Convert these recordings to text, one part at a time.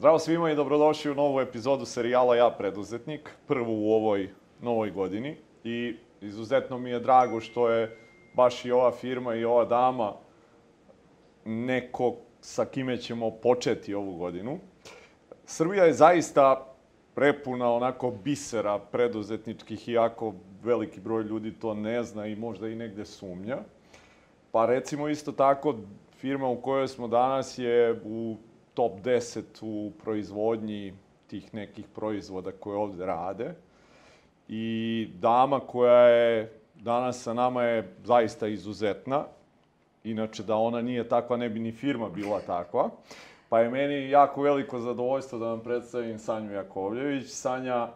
Zdravo svima i dobrodošli u novu epizodu serijala Ja preduzetnik, prvu u ovoj novoj godini. I izuzetno mi je drago što je baš i ova firma i ova dama neko sa kime ćemo početi ovu godinu. Srbija je zaista prepuna onako bisera preduzetničkih, iako veliki broj ljudi to ne zna i možda i negde sumnja. Pa recimo isto tako, firma u kojoj smo danas je u top 10 u proizvodnji tih nekih proizvoda koje ovde rade. I dama koja je danas sa nama je zaista izuzetna. Inače, da ona nije takva, ne bi ni firma bila takva. Pa je meni jako veliko zadovoljstvo da vam predstavim Sanju Jakovljević. Sanja,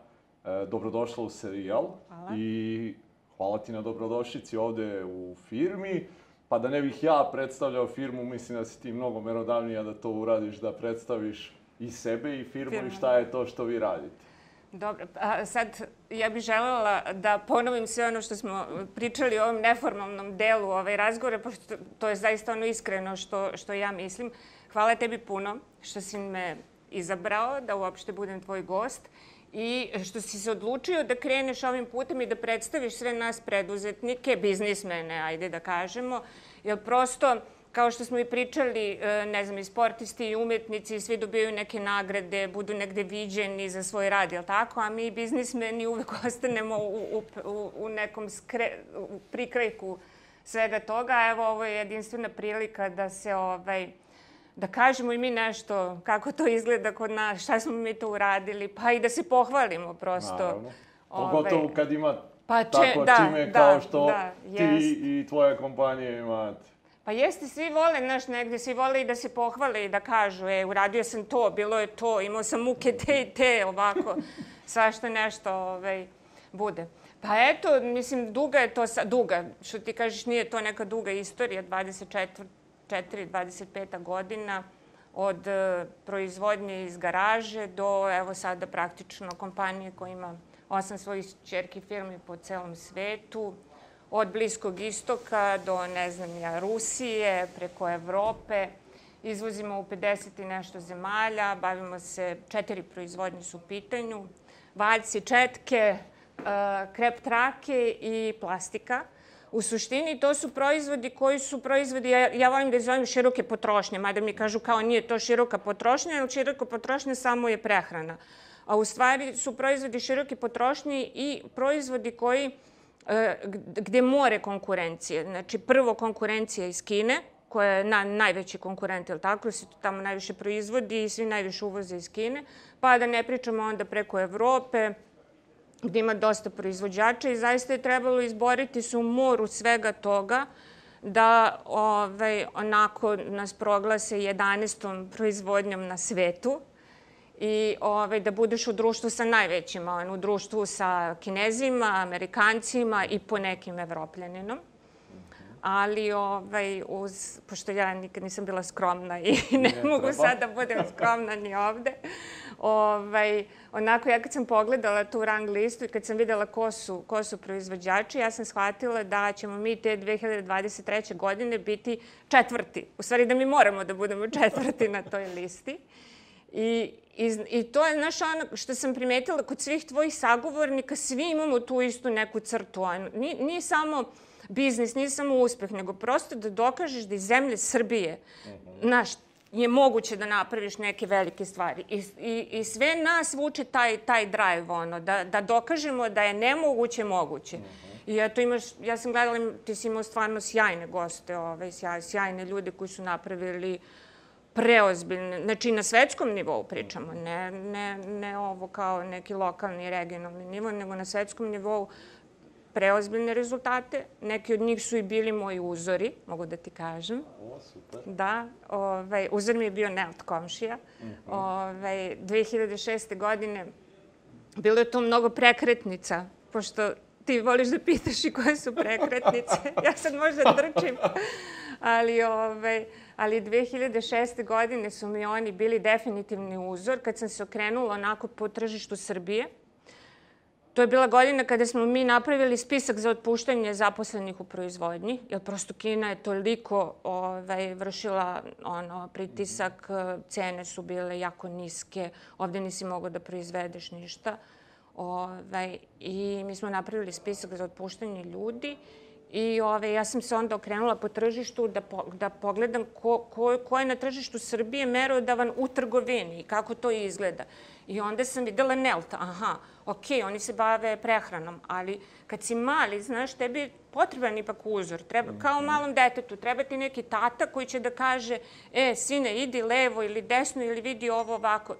e, dobrodošla u serijal. Hvala. I hvala ti na dobrodošlici ovde u firmi. Pa da ne bih ja predstavljao firmu, mislim da si ti mnogo merodavnija da to uradiš, da predstaviš i sebe i firmu, Firmu, i šta je to što vi radite. Dobro, a sad ja bih želela da ponovim sve ono što smo pričali u ovom neformalnom delu ovaj razgovora, pošto to je zaista ono iskreno što, što ja mislim. Hvala tebi puno što si me izabrao da uopšte budem tvoj gost i što si se odlučio da kreneš ovim putem i da predstaviš sve nas preduzetnike, biznismene, ajde da kažemo, jer prosto kao što smo i pričali, e, ne znam, i sportisti i umetnici, svi dobijaju neke nagrade, budu negde viđeni za svoj rad, jel tako? A mi biznismeni uvek ostanemo u, u, u nekom skre, u prikrajku svega toga. Evo, ovo je jedinstvena prilika da se ovaj, da kažemo i mi nešto, kako to izgleda kod nas, šta smo mi to uradili, pa i da se pohvalimo prosto. Naravno. Ovaj, Pogotovo kad ima Pa če- tako da, čime da, kao što da, ti jest. i tvoja kompanija imate. Pa jeste, svi vole, znaš, negde, svi vole i da se pohvale i da kažu, e, uradio sam to, bilo je to, imao sam muke te i te, ovako, svašta nešto ovaj, bude. Pa eto, mislim, duga je to, duga, što ti kažeš, nije to neka duga istorija, 24, 25 godina, od e, proizvodnje iz garaže do, evo sada, praktično kompanije koja ima osam svojih čerki firmi po celom svetu, od Bliskog istoka do, ne znam ja, Rusije, preko Evrope. Izvozimo u 50 i nešto zemalja, bavimo se, četiri proizvodnje su u pitanju, valjci, četke, e, krep trake i plastika. U suštini to su proizvodi koji su proizvodi, ja, ja volim da ih zovem široke potrošnje, mada mi kažu kao nije to široka potrošnja, jer široka potrošnja samo je prehrana. A u stvari su proizvodi široke potrošnje i proizvodi koji e, gde more konkurencije. Znači, prvo konkurencija iz Kine, koja je na, najveći konkurent, je tako, se to tamo najviše proizvodi i svi najviše uvoze iz Kine, pa da ne pričamo onda preko Evrope, gde ima dosta proizvođača i zaista je trebalo izboriti se u moru svega toga da ovaj, onako nas proglase 11. proizvodnjom na svetu i ovaj, da budeš u društvu sa najvećima, u društvu sa kinezima, amerikancima i po nekim evropljaninom. Ali, ovaj, uz, pošto ja nikad nisam bila skromna i ne, Ne mogu treba. sad da budem skromna ni ovde, ovaj, onako ja kad sam pogledala tu rang listu i kad sam videla ko su, ko su proizvođači, ja sam shvatila da ćemo mi te 2023. godine biti četvrti. U stvari da mi moramo da budemo četvrti na toj listi. I, i, I to je, znaš, ono što sam primetila kod svih tvojih sagovornika, svi imamo tu istu neku crtu. Ono, nije, nije samo biznis, nije samo uspeh, nego prosto da dokažeš da iz zemlje Srbije, znaš, je moguće da napraviš neke velike stvari. I, i, i sve nas vuče taj, taj drive, ono, da, da dokažemo da je nemoguće moguće. I eto imaš, ja sam gledala, ti si imao stvarno sjajne goste, ovaj, sjaj, sjajne ljude koji su napravili preozbiljne, znači na svetskom nivou pričamo, ne, ne, ne ovo kao neki lokalni, regionalni nivo, nego na svetskom nivou preozbiljne rezultate. Neki od njih su i bili moji uzori, mogu da ti kažem. O, super. Da, ovaj, uzor mi je bio Nelt Komšija. ovaj, 2006. godine bilo je to mnogo prekretnica, pošto ti voliš da pitaš i koje su prekretnice. ja sad možda trčim. Ali, ovaj, ali 2006. godine su mi oni bili definitivni uzor kad sam se okrenula onako po tržištu Srbije To je bila godina kada smo mi napravili spisak za otpuštanje zaposlenih u proizvodnji, jer prosto Kina je toliko ovaj, vršila ono, pritisak, cene su bile jako niske, ovde nisi mogao da proizvedeš ništa. Ovaj, I mi smo napravili spisak za otpuštanje ljudi I ove, ja sam se onda okrenula po tržištu da, po, da pogledam ko, ko, ko je na tržištu Srbije merodavan u trgovini i kako to izgleda. I onda sam videla Nelta, aha, ok, oni se bave prehranom, ali kad si mali, znaš, tebi je potreban ipak uzor. Treba, kao malom detetu, treba ti neki tata koji će da kaže, e, sine, idi levo ili desno ili vidi ovo ovako.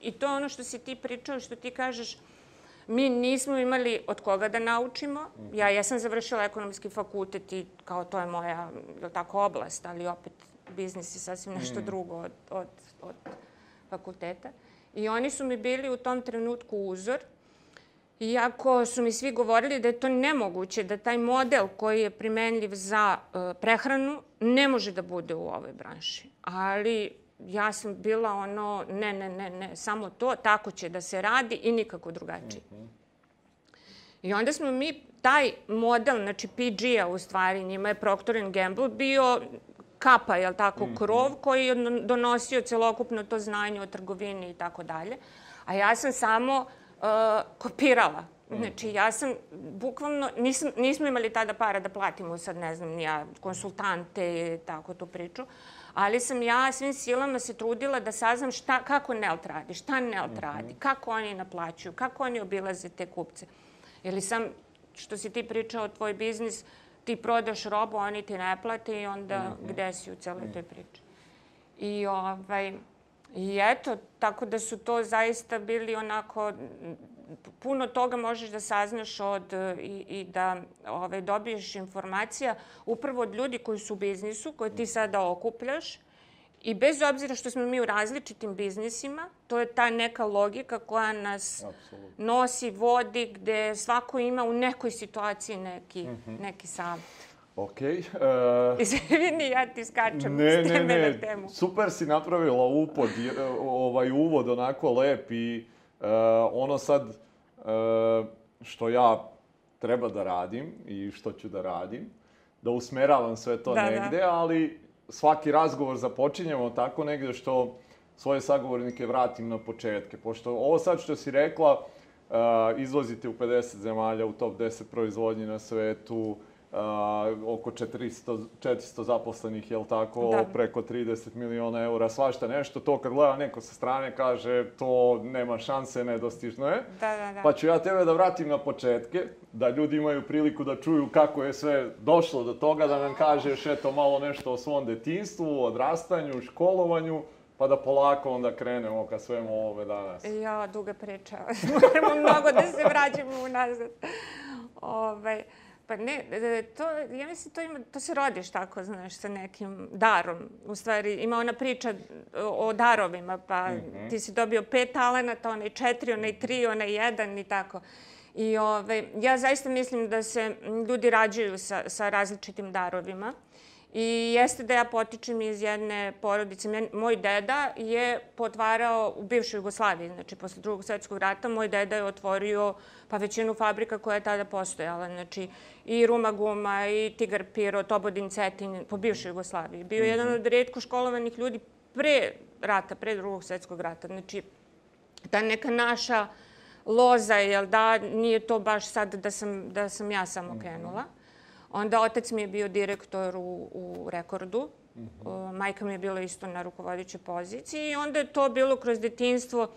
I to je ono što si ti pričao, što ti kažeš, Mi nismo imali od koga da naučimo. Ja jesam završila ekonomski fakultet i kao to je moja, je tako, oblast, ali opet biznis je sasvim nešto mm. drugo od, od, od fakulteta. I oni su mi bili u tom trenutku uzor, iako su mi svi govorili da je to nemoguće, da taj model koji je primenljiv za uh, prehranu ne može da bude u ovoj branši. Ali ja sam bila ono, ne, ne, ne, ne, samo to, tako će da se radi i nikako drugačije. Mm. I onda smo mi taj model, znači PG-a u stvari, njima je Procter Gamble bio kapa, jel tako, -hmm. krov koji je donosio celokupno to znanje o trgovini i tako dalje. A ja sam samo uh, kopirala. Mhm. Znači, ja sam bukvalno, nisam, nismo imali tada para da platimo sad, ne znam, ja, konsultante i tako tu priču. Uh, ali sam ja svim silama se trudila da saznam šta, kako Nelt radi, šta Nelt -hmm. radi, kako oni naplaćuju, kako oni obilaze te kupce. Ili sam, što si ti pričao, tvoj biznis, ti prodaš robu, oni ti ne plate i onda mm -hmm. gde si u celoj toj priči. I, ovaj, I eto, tako da su to zaista bili onako puno toga možeš da saznaš od, i, i da ovaj, dobiješ informacija upravo od ljudi koji su u biznisu, koje ti sada okupljaš. I bez obzira što smo mi u različitim biznisima, to je ta neka logika koja nas Absolutno. nosi, vodi, gde svako ima u nekoj situaciji neki, mm -hmm. neki savjet. Ok. Uh, Izvini, ja ti skačem ne, s teme ne, ne. na temu. Super si napravila upod, ovaj uvod onako lep i uh, ono sad E, što ja treba da radim i što ću da radim, da usmeravam sve to da, da. negde, da. ali svaki razgovor započinjemo tako negde što svoje sagovornike vratim na početke. Pošto ovo sad što si rekla, uh, izvozite u 50 zemalja, u top 10 proizvodnji na svetu, oko 400, 400 zaposlenih, jel tako, da. preko 30 miliona eura, svašta nešto. To kad gleda neko sa strane kaže to nema šanse, nedostižno je. Da, da, da. Pa ću ja tebe da vratim na početke, da ljudi imaju priliku da čuju kako je sve došlo do toga, da nam kažeš eto malo nešto o svom detinstvu, odrastanju, školovanju, pa da polako onda krenemo ka svemu ovome danas. Ja, duga priča. Moramo mnogo da se vraćamo unazad. Ove, ovaj, Pa ne, e, to, ja mislim, to, ima, to se rodiš tako, znaš, sa nekim darom. U stvari, ima ona priča o darovima, pa mm -hmm. ti si dobio pet talenata, onaj četiri, onaj tri, onaj jedan i tako. I ove, ovaj, ja zaista mislim da se ljudi rađaju sa, sa različitim darovima. I jeste da ja potičem iz jedne porodice. Moj deda je potvarao u bivšoj Jugoslaviji, znači posle drugog svetskog rata, moj deda je otvorio pa većinu fabrika koja je tada postojala. Znači i Ruma Guma, i Tigar Piro, Tobodin Cetin, po bivšoj Jugoslaviji. Bio je jedan mhm. od redko školovanih ljudi pre rata, pre drugog svetskog rata. Znači, ta neka naša loza, jel da, nije to baš sad da sam, da sam ja samo krenula. Mm -hmm. Onda otac mi je bio direktor u, u Rekordu. -hmm. Majka mi je bila isto na rukovodećoj poziciji i onda je to bilo kroz detinstvo.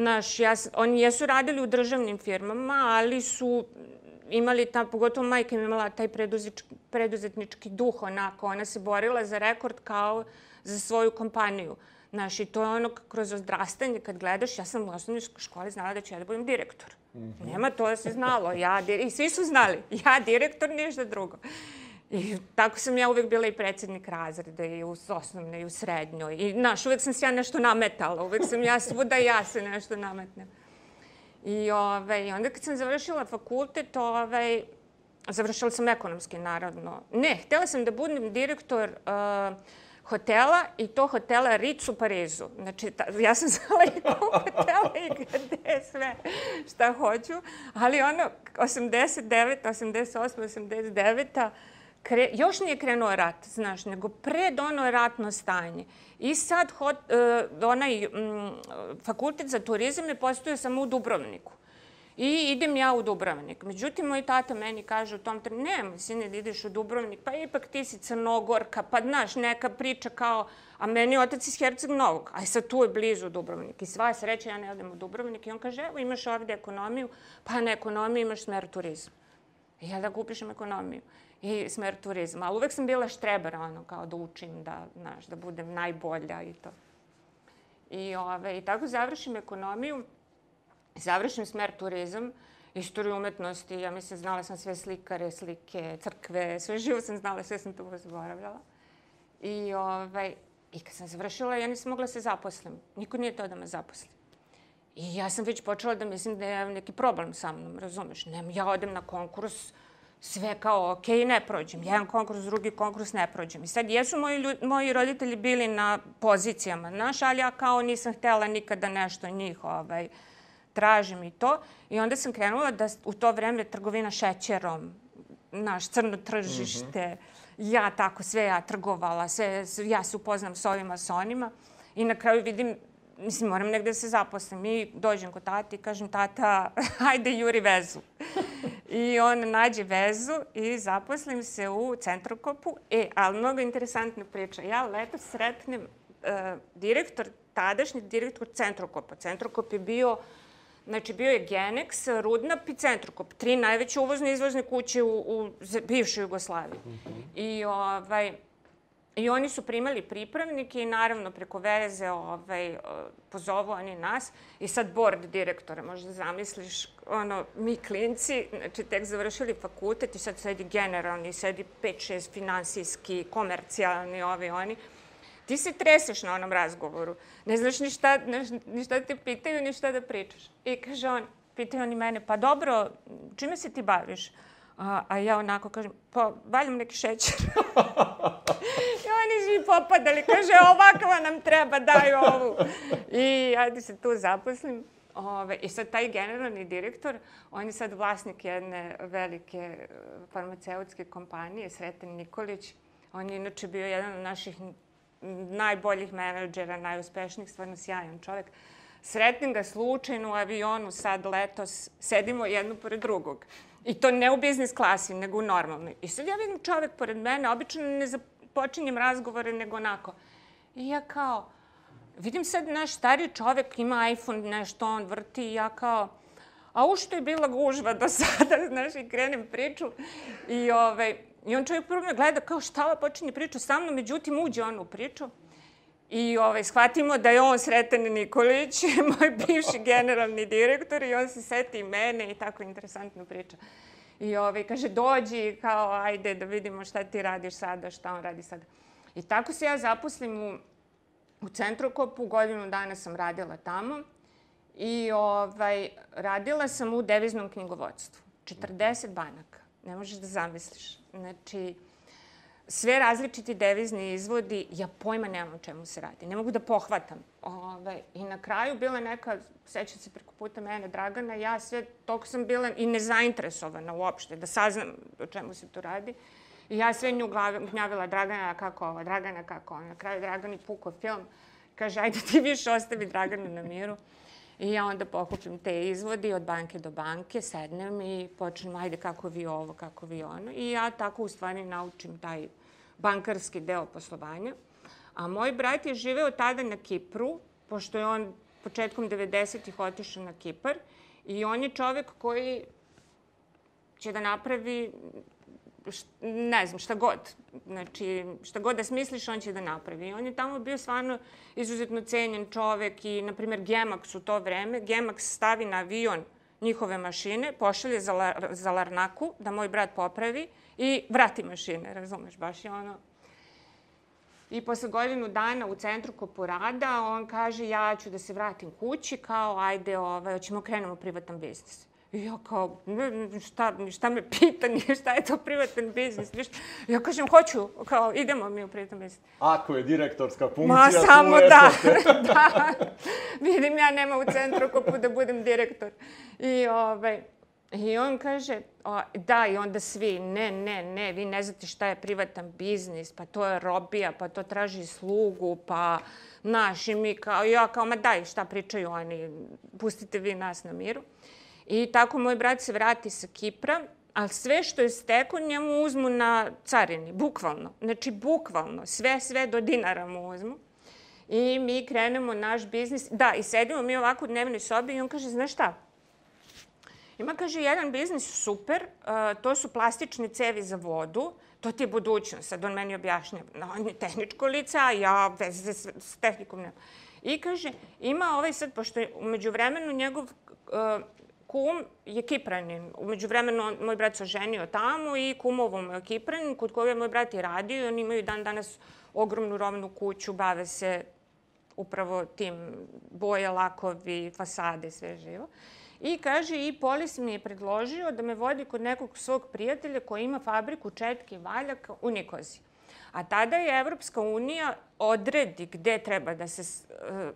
Naš, ja, oni jesu radili u državnim firmama, ali su imali ta, pogotovo majka im imala taj preduzetnički duh, onako. Ona se borila za rekord kao za svoju kompaniju. Znaš, i to je ono kroz odrastanje, kad gledaš, ja sam u osnovnoj školi znala da ću ja da budem direktor. Mm -hmm. Nema, to se znalo. Ja, I svi su znali. Ja direktor, ništa drugo. I tako sam ja uvek bila i predsednik razreda i u osnovnoj i u srednjoj. I, znaš, uvek sam se ja nešto nametala. Uvek sam ja svuda ja se nešto nametnem. I ovaj, onda kad sam završila fakultet, ovaj, završila sam ekonomski, naravno. Ne, htela sam da budem direktor uh, hotela i to hotela Ritz u Parizu. Znači, ta, ja sam znala i ko hotela i gde sve šta hoću, ali ono 89, 88, 89, kre, još nije krenuo rat, znaš, nego pred ono ratno stanje. I sad hot, uh, onaj um, fakultet za turizam je postoje samo u Dubrovniku. I idem ja u Dubrovnik. Međutim, moj tata meni kaže u tom trenutku, nemoj sine da ideš u Dubrovnik, pa ipak ti si crnogorka, pa znaš, neka priča kao, a meni je otac iz Herceg Novog, a sad tu je blizu Dubrovnik. I sva sreća ja ne odem u Dubrovnik i on kaže, evo imaš ovde ekonomiju, pa na ekonomiji imaš smer turizam. I ja da ga upišem ekonomiju i smer turizma. Ali uvek sam bila štreber, ono, kao da učim, da, znaš, da budem najbolja i to. I, ove, i tako završim ekonomiju završim smer turizam, istoriju umetnosti, ja mislim, znala sam sve slikare, slike, crkve, sve živo sam znala, sve sam to zaboravljala. I, ovaj, I kad sam završila, ja nisam mogla da se zaposlim. Niko nije to da me zaposli. I ja sam već počela da mislim da je neki problem sa mnom, razumeš? Ne, ja odem na konkurs, sve kao ok, ne prođem. Jedan konkurs, drugi konkurs, ne prođem. I sad, jesu moji, ljudi, moji roditelji bili na pozicijama, znaš, ali ja kao nisam htela nikada nešto njih, ovaj, tražim i to. I onda sam krenula da u to vreme trgovina šećerom, naš crno tržište, mm -hmm. ja tako sve ja trgovala, sve, ja se upoznam s ovima, s onima. I na kraju vidim, mislim, moram negde da se zaposlim. I dođem kod tati i kažem, tata, hajde juri vezu. I on nađe vezu i zaposlim se u Centrokopu. E, ali mnogo interesantna priča. Ja leto sretnem uh, direktor, tadašnji direktor Centrokopa. Centrokop je bio Znači, bio je Genex, Rudnap i Centrokop. Tri najveće uvozne i izvozne kuće u, u bivšoj Jugoslaviji. Mm -hmm. I, ovaj, I oni su primali pripravnike i naravno preko veze ovaj, pozovu oni nas. I sad board direktora, možda zamisliš, ono, mi klinci, znači tek završili fakultet i sad sedi generalni, sedi 5-6 finansijski, komercijalni, ovi oni ti se treseš na onom razgovoru. Ne znaš ni šta, ni šta te pitaju, ni šta da pričaš. I kaže on, pitaju oni mene, pa dobro, čime se ti baviš? A, a ja onako kažem, pa valjam neki šećer. I oni svi popadali, kaže, ovakva nam treba, daj ovu. I ja se tu zaposlim. Ove, I sad taj generalni direktor, on je sad vlasnik jedne velike e, farmaceutske kompanije, Sreten Nikolić. On je inače bio jedan od naših najboljih menadžera, najuspešnijih, stvarno sjajan čovek. Sretnem ga slučajno u avionu sad letos, sedimo jedno pored drugog. I to ne u biznis klasi, nego u normalnoj. I sad ja vidim čovek pored mene, obično ne započinjem razgovore, nego onako. I ja kao, vidim sad naš stari čovek ima iPhone, nešto on vrti i ja kao, a u je bila gužva do sada, znaš, i krenem priču. I, ovaj, I on čovjek prvo me gleda kao šta ova počinje priču sa mnom, međutim uđe on u priču. I ovaj, shvatimo da je on Sretan Nikolić, moj bivši generalni direktor i on se seti mene i tako interesantna priča. I ovaj, kaže, dođi, kao, ajde da vidimo šta ti radiš sada, šta on radi sada. I tako se ja zaposlim u, u Centrokopu, godinu dana sam radila tamo i ovaj, radila sam u deviznom knjigovodstvu. 40 banaka, ne možeš da zamisliš. Znači, sve različiti devizni izvodi, ja pojma nemam o čemu se radi. Ne mogu da pohvatam. Ove, I na kraju bila neka, seća se preko puta mene, Dragana, ja sve, toliko sam bila i nezainteresovana uopšte, da saznam o čemu se tu radi. I ja sve nju gnjavila Dragana kako ovo, Dragana kako ovo. Na kraju Dragani pukao film. Kaže, ajde ti više ostavi Draganu na miru. I ja onda pokupim te izvodi od banke do banke, sednem i počnem, ajde kako vi ovo, kako vi ono. I ja tako u stvari naučim taj bankarski deo poslovanja. A moj brat je živeo tada na Kipru, pošto je on početkom 90-ih otišao na Kipar. I on je čovek koji će da napravi ne znam, šta god. Znači, šta god da smisliš, on će da napravi. I on je tamo bio stvarno izuzetno cenjen čovek i, na primjer, Gemax u to vreme. Gemax stavi na avion njihove mašine, pošalje za, la, za Larnaku da moj brat popravi i vrati mašine, razumeš, baš je ono... I posle godinu dana u centru Koporada on kaže ja ću da se vratim kući kao ajde, ovaj, ćemo krenemo privatan biznis. I ja kao, šta, šta me pita, nije šta je to privatan biznis, ništa. Ja kažem, hoću, kao, idemo mi u privatan biznis. Ako je direktorska funkcija, Ma, samo tu da, da. Vidim, ja nema u centru ko da budem direktor. I, ovaj, I on kaže, o, da, i onda svi, ne, ne, ne, vi ne znate šta je privatan biznis, pa to je robija, pa to traži slugu, pa, naš, i mi kao, ja kao, ma daj, šta pričaju oni, pustite vi nas na miru. I tako moj brat se vrati sa Kipra, ali sve što je steko njemu uzmu na carini, bukvalno. Znači, bukvalno, sve, sve do dinara mu uzmu. I mi krenemo naš biznis. Da, i sedimo mi ovako u dnevnoj sobi i on kaže, znaš šta, Ima, kaže, jedan biznis super, to su plastične cevi za vodu, to ti je budućnost. Sad on meni objašnja, no, on je tehničko lice, a ja veze s, s tehnikom nemam. I kaže, ima ovaj sad, pošto je umeđu vremenu njegov uh, kum je Kipranin. Umeđu vremenu moj brat se oženio tamo i kumovom je Kipranin, kod koga je moj brat i radio i oni imaju dan danas ogromnu rovnu kuću, bave se upravo tim boje, lakovi, fasade, sve živo. I kaže, i Polis mi je predložio da me vodi kod nekog svog prijatelja koji ima fabriku četke i valjaka u Nikozi. A tada je Evropska unija odredi gde treba da se, eh,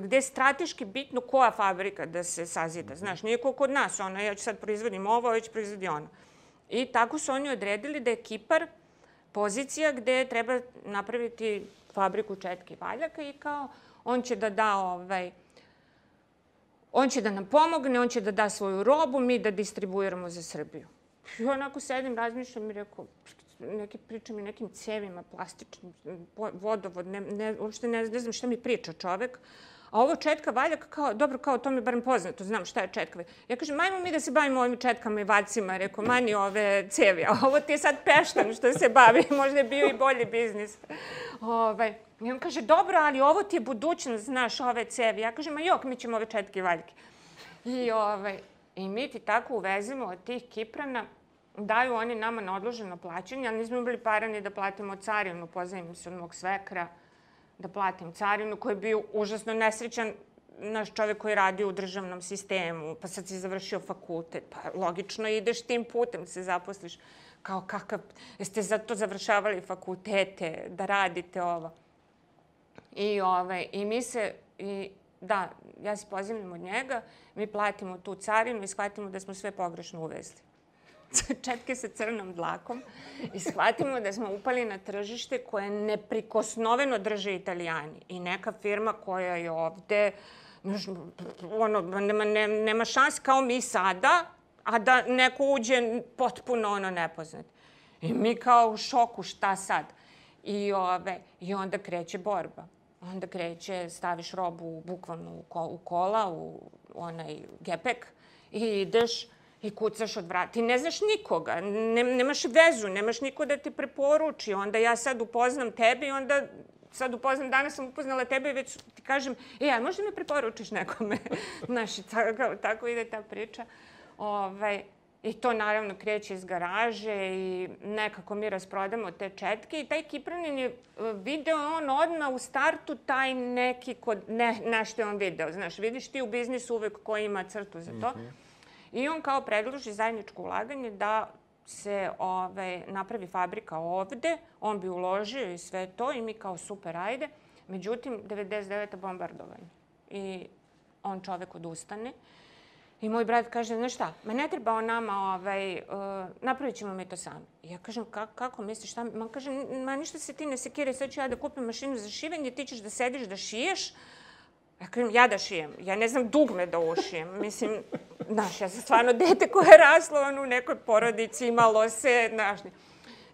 gde je strateški bitno koja fabrika da se sazida. Znaš, nije ko kod nas, ona, ja ću sad proizvodim ovo, već proizvodi ono. I tako su oni odredili da je Kipar pozicija gde treba napraviti fabriku četke i valjaka i kao on će da da ovaj, on će da nam pomogne, on će da da svoju robu, mi da distribuiramo za Srbiju. I onako sedim, razmišljam i rekao, neke pričam i nekim cevima plastičnim, vodovod, ne, ne, uopšte ne, ne znam šta mi priča čovek. A ovo četka valjak, kao, dobro, kao to mi je barem poznato, znam šta je četka. Ja kažem, majmo mi da se bavimo ovim četkama i valjcima, rekao, mani ove cevi, a ovo ti je sad peštan što se bavi, možda je bio i bolji biznis. Ovaj, I on kaže, dobro, ali ovo ti je budućnost, znaš, ove cevi. Ja kažem, ma jok, mi ćemo ove četke i valjke. I, ovaj, I mi ti tako uvezimo od tih Kiprana, daju oni nama na odloženo plaćanje, ali nismo imali para ni da platimo carinu, pozajim se od mog svekra da platim carinu, koji je bio užasno nesrećan naš čovek koji radi u državnom sistemu, pa sad si završio fakultet, pa logično ideš tim putem, se zaposliš. Kao kakav, jeste zato završavali fakultete, da radite ovo. I, ovaj, I mi se, i, da, ja se pozivim od njega, mi platimo tu carinu i shvatimo da smo sve pogrešno uvezli. četke sa crnom dlakom i shvatimo da smo upali na tržište koje neprikosnoveno drže italijani. I neka firma koja je ovde, ono, nema, nema, šans kao mi sada, a da neko uđe potpuno ono nepoznat. I mi kao u šoku šta sad? I, ove, I onda kreće borba. Onda kreće, staviš robu bukvalno u kola, u onaj gepek i ideš i kucaš od vrata. Ti ne znaš nikoga, ne, nemaš vezu, nemaš niko da te preporuči. Onda ja sad upoznam tebe i onda sad upoznam, danas sam upoznala tebe i već ti kažem, e, a možda me preporučiš nekome? Znaš, tako, tako ide ta priča. Ovaj, I to naravno kreće iz garaže i nekako mi rasprodamo te četke i taj Kipranin je video on odmah u startu taj neki kod, ne, nešto je on video. Znaš, vidiš ti u biznisu uvek ko ima crtu za to. Mm -hmm. I on kao predloži zajedničko ulaganje da se ove, napravi fabrika ovde, on bi uložio i sve to i mi kao super ajde. Međutim, 99. bombardovanje. I on čovek odustane. I moj brat kaže, znaš šta, ma ne treba on nama, ovaj, uh, napravit ćemo mi to sami. I ja kažem, ka, kako misliš, šta? Ma kaže, ma ništa se ti ne sekiraj, sad ću ja da kupim mašinu za šivenje, ti ćeš da sediš da šiješ, Ja kažem, ja da šijem. Ja ne znam dugme da ušijem. Mislim, znaš, ja sam stvarno dete koje je raslo on, u nekoj porodici, imalo se, znaš.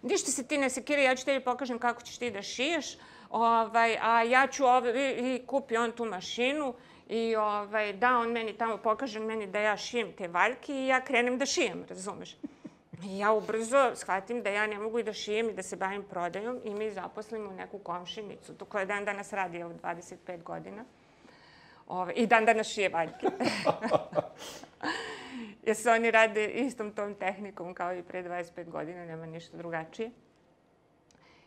Ništa se ti ne sekira, ja ću tebi pokažem kako ćeš ti da šiješ. Ovaj, a ja ću ovaj, i, i kupi on tu mašinu i ovaj, da on meni tamo pokaže meni da ja šijem te valjke i ja krenem da šijem, razumeš? I ja ubrzo shvatim da ja ne mogu i da šijem i da se bavim prodajom i mi zaposlimo neku komšinicu, koja dan danas radi evo 25 godina. Ove, I dan danas šije valjke. Jer se oni rade istom tom tehnikom kao i pre 25 godina, nema ništa drugačije.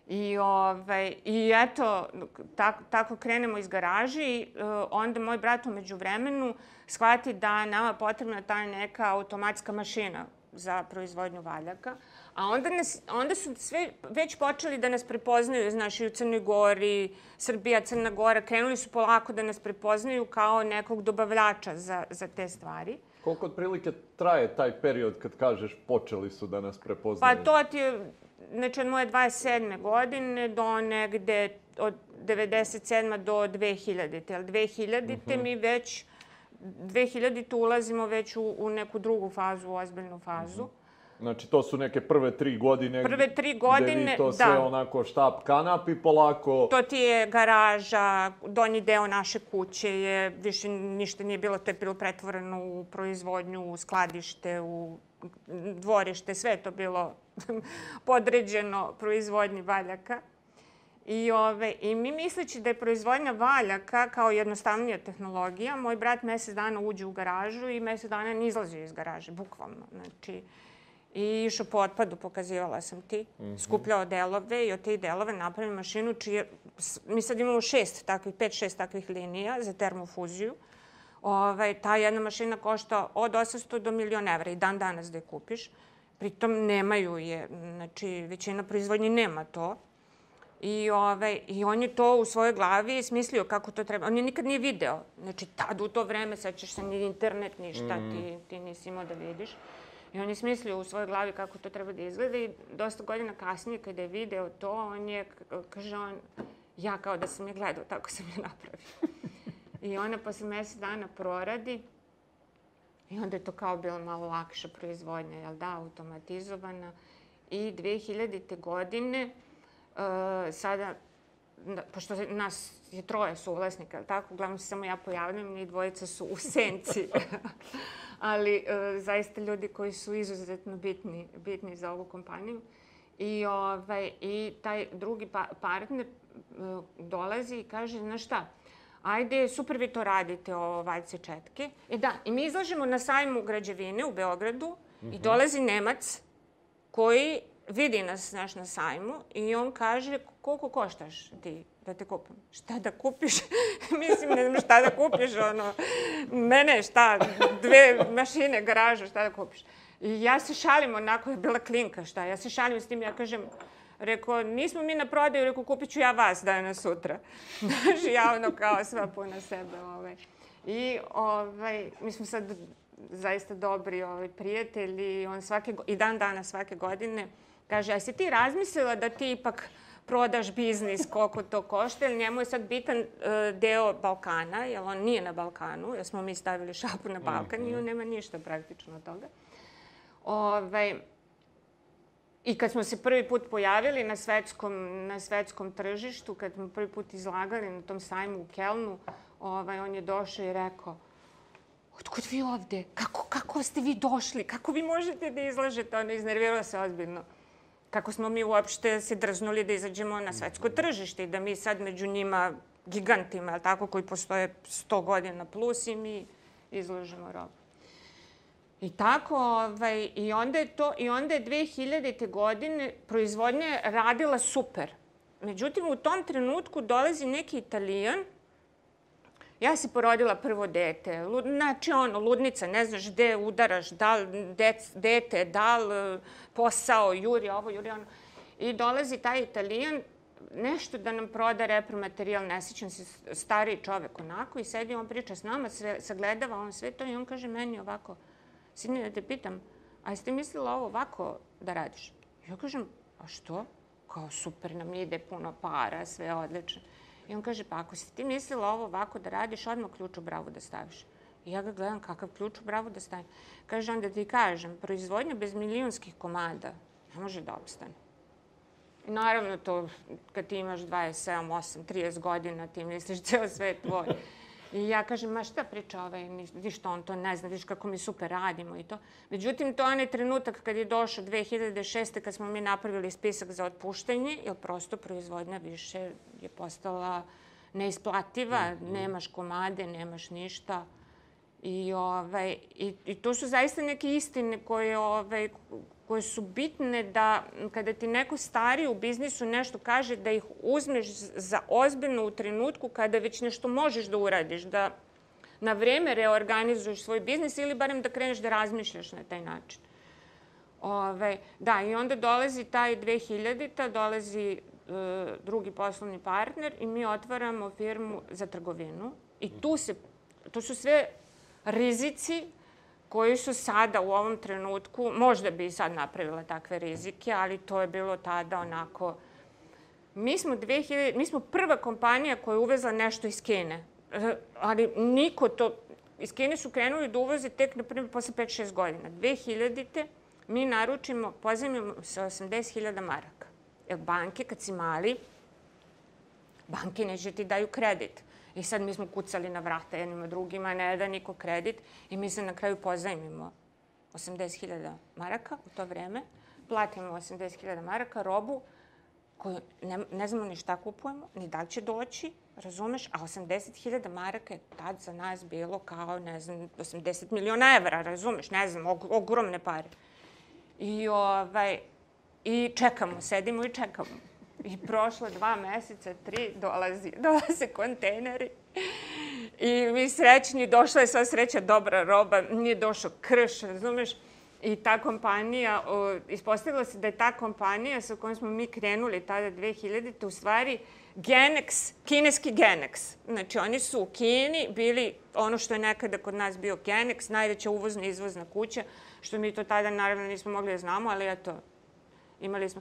I, ovaj, I eto, tako, tako krenemo iz garaži i uh, onda moj brat umeđu vremenu shvati da nama potrebna ta neka automatska mašina za proizvodnju valjaka. A onda, nas, onda su sve već počeli da nas prepoznaju, znaš, i u Crnoj Gori, Srbija, Crna Gora, krenuli su polako da nas prepoznaju kao nekog dobavljača za, za te stvari. Koliko otprilike traje taj period kad kažeš počeli su da nas prepoznaju? Pa to ti je, znači od moje 27. godine do negde od 97. do 2000. Ali 2000. Mm -hmm. mi već 2000. ulazimo već u, u neku drugu fazu, u ozbiljnu fazu. Mm -hmm. Znači, to su neke prve tri godine. Prve tri godine, vi to sve da. onako štap kanap i polako... To ti je garaža, donji deo naše kuće je, više ništa nije bilo, to je bilo pretvoreno u proizvodnju, u skladište, u dvorište, sve to bilo podređeno proizvodnji valjaka. I, ove, I mi misleći da je proizvodnja valjaka kao jednostavnija tehnologija, moj brat mesec dana uđe u garažu i mesec dana ne izlazi iz garaže, bukvalno. Znači, i išao po otpadu, pokazivala sam ti, mm -hmm. skupljao delove i od tih delove napravio mašinu čije, mi sad imamo šest takvih, pet, šest takvih linija za termofuziju. Ovaj, ta jedna mašina košta od 800 do milion evra i dan danas da je kupiš. Pritom nemaju je, znači većina proizvodnji nema to. I, ovaj, I on je to u svojoj glavi smislio kako to treba. On je nikad nije video. Znači, tad u to vreme, sećaš se, ni internet, ništa, mm. ti, ti nisi imao da vidiš. I on je smislio u svojoj glavi kako to treba da izgleda i dosta godina kasnije kada je video to, on je, kaže on, ja kao da sam je gledao, tako sam je napravio. I ona posle mesec dana proradi i onda je to kao bilo malo lakša proizvodnja, jel da, automatizovana. I 2000. godine, uh, sada, da, pošto nas je troje suvlasnika, jel tako, uglavnom se samo ja pojavljam i dvojica su u senci. ali e, zaista ljudi koji su izuzetno bitni, bitni za ovu kompaniju. I, ovaj, i taj drugi pa, partner e, dolazi i kaže, znaš šta, ajde, super vi to radite, ovo valjce četke. E da, i mi izlažemo na sajmu građevine u Beogradu mm -hmm. i mhm. dolazi Nemac koji vidi nas znaš, na sajmu i on kaže koliko koštaš ti da te kupim. Šta da kupiš? Mislim, ne znam šta da kupiš, ono, mene šta, dve mašine, garaža, šta da kupiš. I ja se šalim, onako je bila klinka, šta, ja se šalim s tim, ja kažem, Rekao, nismo mi na prodaju, rekao, kupit ću ja vas dana sutra. Znaš, ja ono kao sva puna sebe. Ovaj. I ovaj, mi smo sad zaista dobri ovaj, prijatelji. On svake, I dan dana svake godine kaže, a si ti razmislila da ti ipak prodaš biznis, koliko to košta, jer njemu je sad bitan uh, deo Balkana, jer on nije na Balkanu, jer smo mi stavili šapu na Balkan mm -hmm. i on nema ništa praktično od toga. Ove, ovaj, I kad smo se prvi put pojavili na svetskom, na svetskom tržištu, kad smo prvi put izlagali na tom sajmu u Kelnu, ovaj, on je došao i rekao, otkud vi ovde? Kako, kako ste vi došli? Kako vi možete da izlažete? Ono, iznervirao se ozbiljno kako smo mi uopšte se drznuli da izađemo na svetsko tržište i da mi sad među njima gigantima, tako, koji postoje 100 godina plus i mi izložimo robu. I tako, ovaj, i onda je to, i onda je 2000. godine proizvodnja radila super. Međutim, u tom trenutku dolazi neki Italijan Ja se porodila prvo dete. Znači, ono, ludnica, ne znaš gde udaraš, da li dete, da li posao, juri ovo, juri ono. I dolazi taj italijan, nešto da nam proda repromaterijal, ne sećam se, stariji čovek onako, i sedi, on priča s nama, sagledava on sve to i on kaže meni ovako, sine, da te pitam, a jeste mislila ovo ovako da radiš? Ja kažem, a što? Kao super nam ide, puno para, sve odlično. I on kaže, pa ako si ti mislila ovo ovako da radiš, odmah ključ u bravu da staviš. I ja ga gledam kakav ključ u bravu da stavim. Kaže, onda ti kažem, proizvodnja bez milijonskih komada ne može da obstane. Naravno to, kad ti imaš 27, 8, 30 godina, ti misliš ceo svet tvoj. I ja kažem, ma šta priča ovaj, viš što on to ne zna, viš kako mi super radimo i to. Međutim, to je onaj trenutak kad je došao 2006. kad smo mi napravili spisak za otpuštenje, jer prosto proizvodnja više je postala neisplativa, mm -hmm. nemaš komade, nemaš ništa. I, ovaj, i, I to su zaista neke istine koje, ovaj, koje su bitne da kada ti neko stari u biznisu nešto kaže da ih uzmeš za ozbiljno u trenutku kada već nešto možeš da uradiš, da na vreme reorganizuješ svoj biznis ili barem da kreneš da razmišljaš na taj način. Ove, da, i onda dolazi taj 2000-ta, dolazi e, drugi poslovni partner i mi otvaramo firmu za trgovinu. I tu, se, tu su sve rizici koji su sada u ovom trenutku, možda bi i sad napravila takve rizike, ali to je bilo tada onako... Mi smo, 2000, mi smo prva kompanija koja je uvezla nešto iz Kine, e, ali niko to... Iz Kine su krenuli da uvoze tek, na primjer, posle 5-6 godina. 2000-te mi naručimo, pozajmimo sa 80.000 maraka. Jer banke, kad si mali, banke neće ti daju kredit. I sad mi smo kucali na vrata jednima drugima, ne da niko kredit i mi se na kraju pozajmimo 80.000 maraka u to vreme, platimo 80.000 maraka robu koju ne, ne znamo ni šta kupujemo, ni da će doći, razumeš? A 80.000 maraka je tad za nas bilo kao, ne znam, 80 miliona evra, razumeš? Ne znam, og ogromne pare. I, ovaj, I čekamo, sedimo i čekamo. I prošlo dva meseca, tri, dolazi, dolaze kontejneri. I mi srećni, došla je sva sreća, dobra roba, nije došao krš, razumeš? I ta kompanija, o, ispostavilo se da je ta kompanija sa kojom smo mi krenuli tada 2000. u stvari Genex, kineski Genex. Znači, oni su u Kini bili ono što je nekada kod nas bio Genex, najveća uvozna i izvozna kuća, što mi to tada naravno nismo mogli da znamo, ali eto, imali smo...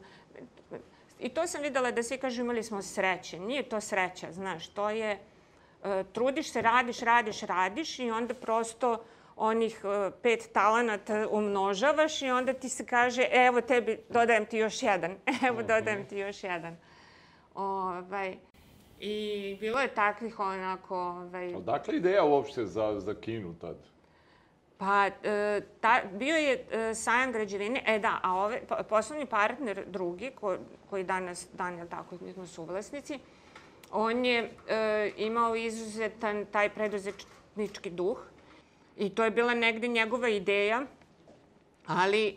I to sam videla da svi kažu imali smo sreće. Nije to sreća, znaš, to je... E, trudiš se, radiš, radiš, radiš i onda prosto onih e, pet talenata umnožavaš i onda ti se kaže evo tebi, dodajem ti još jedan, evo dodajem ti još jedan. Ovaj, I bilo je takvih onako... Ovaj... Odakle ideja uopšte za, za Kinu tad? Pa, e, ta, bio je e, sajam građevine, e da, a ove, poslovni partner drugi, ko, koji danas, dan je tako, mi smo suvlasnici, on je e, imao izuzetan taj preduzetnički duh i to je bila negde njegova ideja, ali e,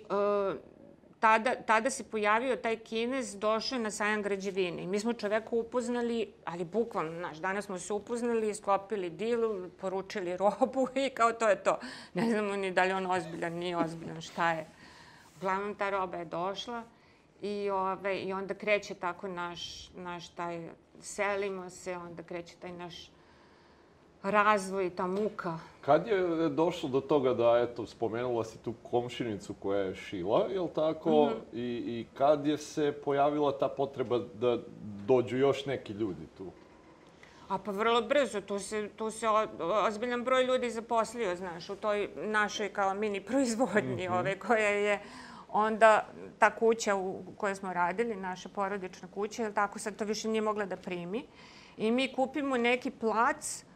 tada, tada se pojavio taj kinez, došao na sajam građevine. Mi smo čoveka upoznali, ali bukvalno, znaš, danas smo se upoznali, sklopili dilu, poručili robu i kao to je to. Ne znamo ni da li on ozbiljan, nije ozbiljan, šta je. Uglavnom, ta roba je došla i, ove, i onda kreće tako naš, naš taj, selimo se, onda kreće taj naš razvoj, ta muka. Kad je došlo do toga da, eto, spomenula si tu komšinicu koja je šila, je li tako? Mm -hmm. I, I kad je se pojavila ta potreba da dođu još neki ljudi tu? A pa vrlo brzo, tu se, tu se ozbiljan broj ljudi zaposlio, znaš, u toj našoj kao mini proizvodnji mm -hmm. ove koja je onda ta kuća u kojoj smo radili, naša porodična kuća, je tako sad to više nije mogla da primi. I mi kupimo neki plac E,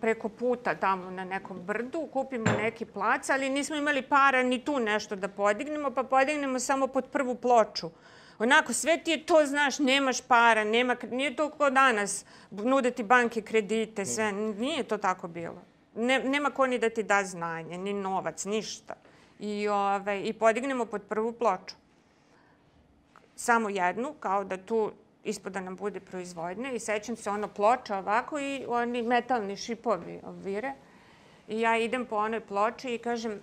preko puta tamo na nekom brdu, kupimo neki plac, ali nismo imali para ni tu nešto da podignemo, pa podignemo samo pod prvu ploču. Onako, sve ti je to, znaš, nemaš para, nema, nije to kao danas, nude ti banke kredite, sve, nije to tako bilo. Ne, nema ko ni da ti da znanje, ni novac, ništa. I, ove, ovaj, I podignemo pod prvu ploču. Samo jednu, kao da tu ispod da nam bude proizvodnja i sećam se ono ploča ovako i oni metalni šipovi ovire. I ja idem po onoj ploči i kažem,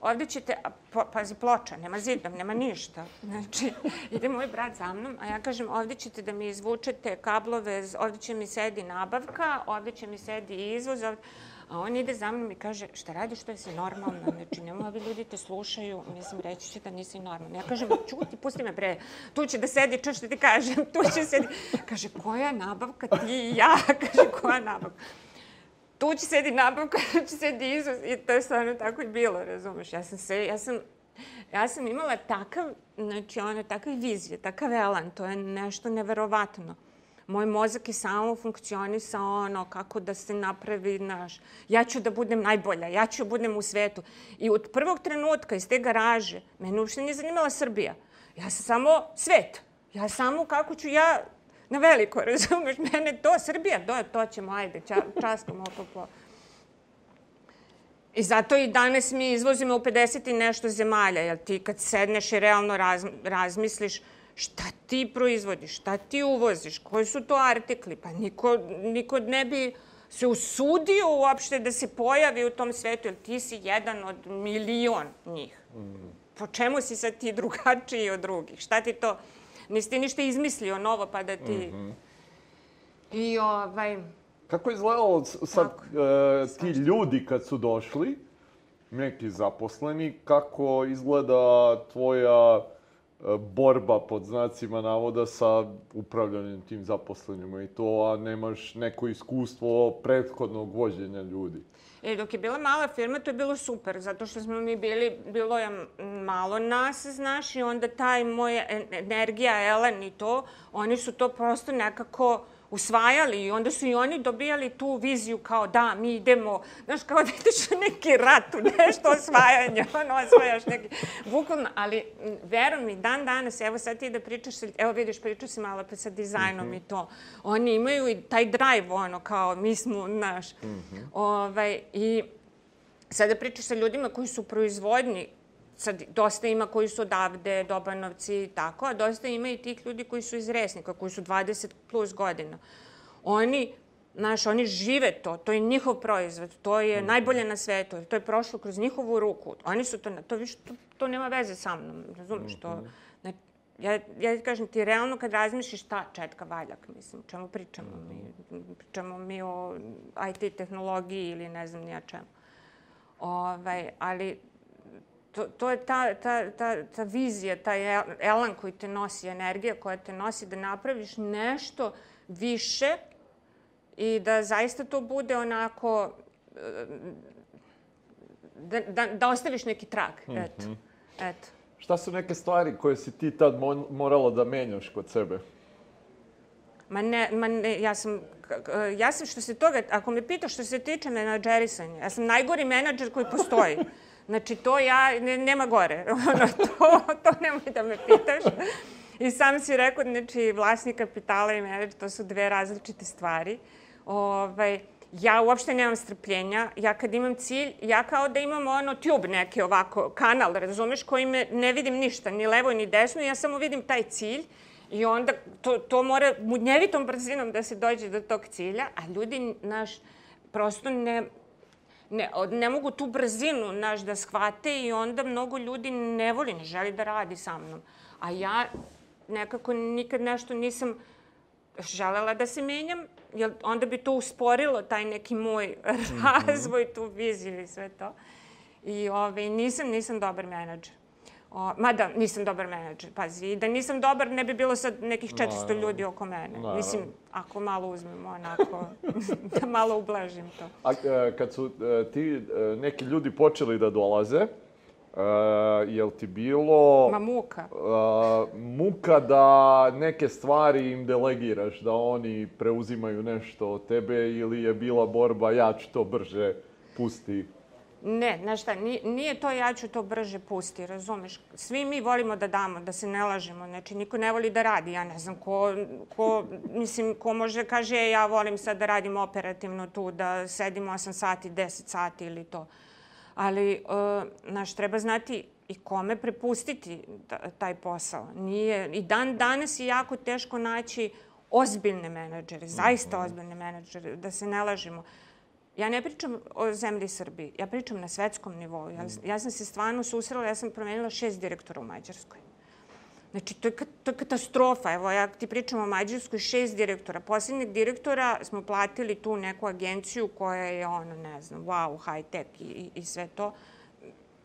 ovde ćete, po, pazi ploča, nema zidom, nema ništa. Znači, ide moj brat za mnom, a ja kažem, ovde ćete da mi izvučete kablove, ovde će mi sedi nabavka, ovde će mi sedi izvoz, ovde... A on ide za mnom i kaže, šta radiš, što si normalna? Znači, nema ovi ljudi te slušaju, mislim, reći će da nisi normalna. Ja kažem, čuti, pusti me bre, tu će da sedi, čo što ti kažem, tu će sedi. Kaže, koja nabavka ti i ja? Kaže, koja nabavka? Tu će sedi nabavka, tu će sedi izvoz i to je stvarno tako i bilo, razumeš? Ja sam se, ja sam, ja sam imala takav, znači, ono, takav vizije, takav elan, to je nešto neverovatno moj mozak je samo funkcionisao ono kako da se napravi naš, ja ću da budem najbolja, ja ću da budem u svetu. I od prvog trenutka iz te garaže, mene uopšte nije zanimala Srbija. Ja sam samo svet. Ja samo kako ću ja na veliko, razumeš, mene to, Srbija, to, to ćemo, ajde, ča, časkamo po, po. I zato i danas mi izvozimo u 50 i nešto zemalja, jer ti kad sedneš i realno raz, razmisliš šta ti proizvodiš, šta ti uvoziš, koji su to artikli, pa niko, niko ne bi se usudio uopšte da se pojavi u tom svetu, jer ti si jedan od milion njih. Mm. Po čemu si sad ti drugačiji od drugih? Šta ti to... Nisi ti ništa izmislio novo pa da ti... Mm -hmm. I ovaj... Kako je izgledalo sad uh, ti ljudi kad su došli, neki zaposleni, kako izgleda tvoja borba pod znacima navoda sa upravljanjem tim zaposlenima i to, a nemaš neko iskustvo prethodnog vođenja ljudi? E, dok je bila mala firma, to je bilo super, zato što smo mi bili, bilo je malo nas, znaš, i onda taj moja energija, Elen i to, oni su to prosto nekako usvajali i onda su i oni dobijali tu viziju kao da, mi idemo, znaš, kao da ideš u neki rat, u nešto osvajanje, ono, osvajaš neki, bukvalno, ali veruj mi, dan danas, evo sad ti da pričaš, evo vidiš, pričaš si malo sa dizajnom mm -hmm. i to, oni imaju i taj drive, ono, kao mi smo, znaš, mm -hmm. ovaj, i sada pričaš sa ljudima koji su proizvodni, sad dosta ima koji su odavde, Dobanovci i tako, a dosta ima i tih ljudi koji su iz Resnika, koji su 20 plus godina. Oni, znaš, oni žive to, to je njihov proizvod, to je mm. najbolje na svetu, to je prošlo kroz njihovu ruku. Oni su to, to, viš, to, to nema veze sa mnom, razumiješ, mm -hmm. to... Ne, ja, ja kažem ti, realno kad razmišljaš šta Četka Valjak, mislim, čemu pričamo mm mi? Pričamo mi o IT tehnologiji ili ne znam nija čemu. Ovaj, ali to, to je ta, ta, ta, ta vizija, taj elan koji te nosi, energija koja te nosi da napraviš nešto više i da zaista to bude onako da, da, da ostaviš neki trag, eto. Mm -hmm. eto. Šta su neke stvari koje si ti tad morala da menjaš kod sebe? Ma ne, ma ne, ja sam, ja sam što se toga, ako me pitaš što se tiče menadžerisanja, ja sam najgori menadžer koji postoji. Znači, to ja, ne, nema gore. Ono, to, to nemoj da me pitaš. I sam si rekao, znači, vlasnik kapitala i menadžer, to su dve različite stvari. Ovaj, ja uopšte nemam strpljenja. Ja kad imam cilj, ja kao da imam ono tube neki ovako, kanal, razumeš, koji me ne vidim ništa, ni levo ni desno, ja samo vidim taj cilj i onda to, to mora munjevitom brzinom da se dođe do tog cilja, a ljudi, naš, prosto ne, ne, ne mogu tu brzinu naš da shvate i onda mnogo ljudi ne voli, ne želi da radi sa mnom. A ja nekako nikad nešto nisam želela da se menjam, jer onda bi to usporilo taj neki moj mhm. razvoj, tu viziju i sve to. I ove, ovaj, nisam, nisam dobar menadžer. O, mada, nisam dobar menadžer, pazi. Da nisam dobar, ne bi bilo sad nekih 400 no, ljudi oko mene. No. Mislim, ako malo uzmemo onako, da malo ublažim to. A e, kad su e, ti e, neki ljudi počeli da dolaze, Uh, jel ti bilo... Ma muka. Uh, muka da neke stvari im delegiraš, da oni preuzimaju nešto od tebe ili je bila borba ja ću to brže pusti? Ne, znaš šta, nije, to ja ću to brže pusti, razumeš? Svi mi volimo da damo, da se ne lažemo. Znači, niko ne voli da radi. Ja ne znam ko, ko mislim, ko može kaže e, ja volim sad da radim operativno tu, da sedim 8 sati, 10 sati ili to. Ali, uh, znaš, treba znati i kome prepustiti taj posao. Nije, I dan danas je jako teško naći ozbiljne menadžere, zaista mhm. ozbiljne menadžere, da se ne lažemo. Ja ne pričam o zemlji Srbiji, ja pričam na svetskom nivou. Ja, ja sam se stvarno susrela, ja sam promenila šest direktora u Mađarskoj. Znači, to je, to je katastrofa. Evo, ja ti pričam o Mađarskoj, šest direktora. Poslednjeg direktora smo platili tu neku agenciju koja je, ono, ne znam, wow, high-tech i, i, i sve to.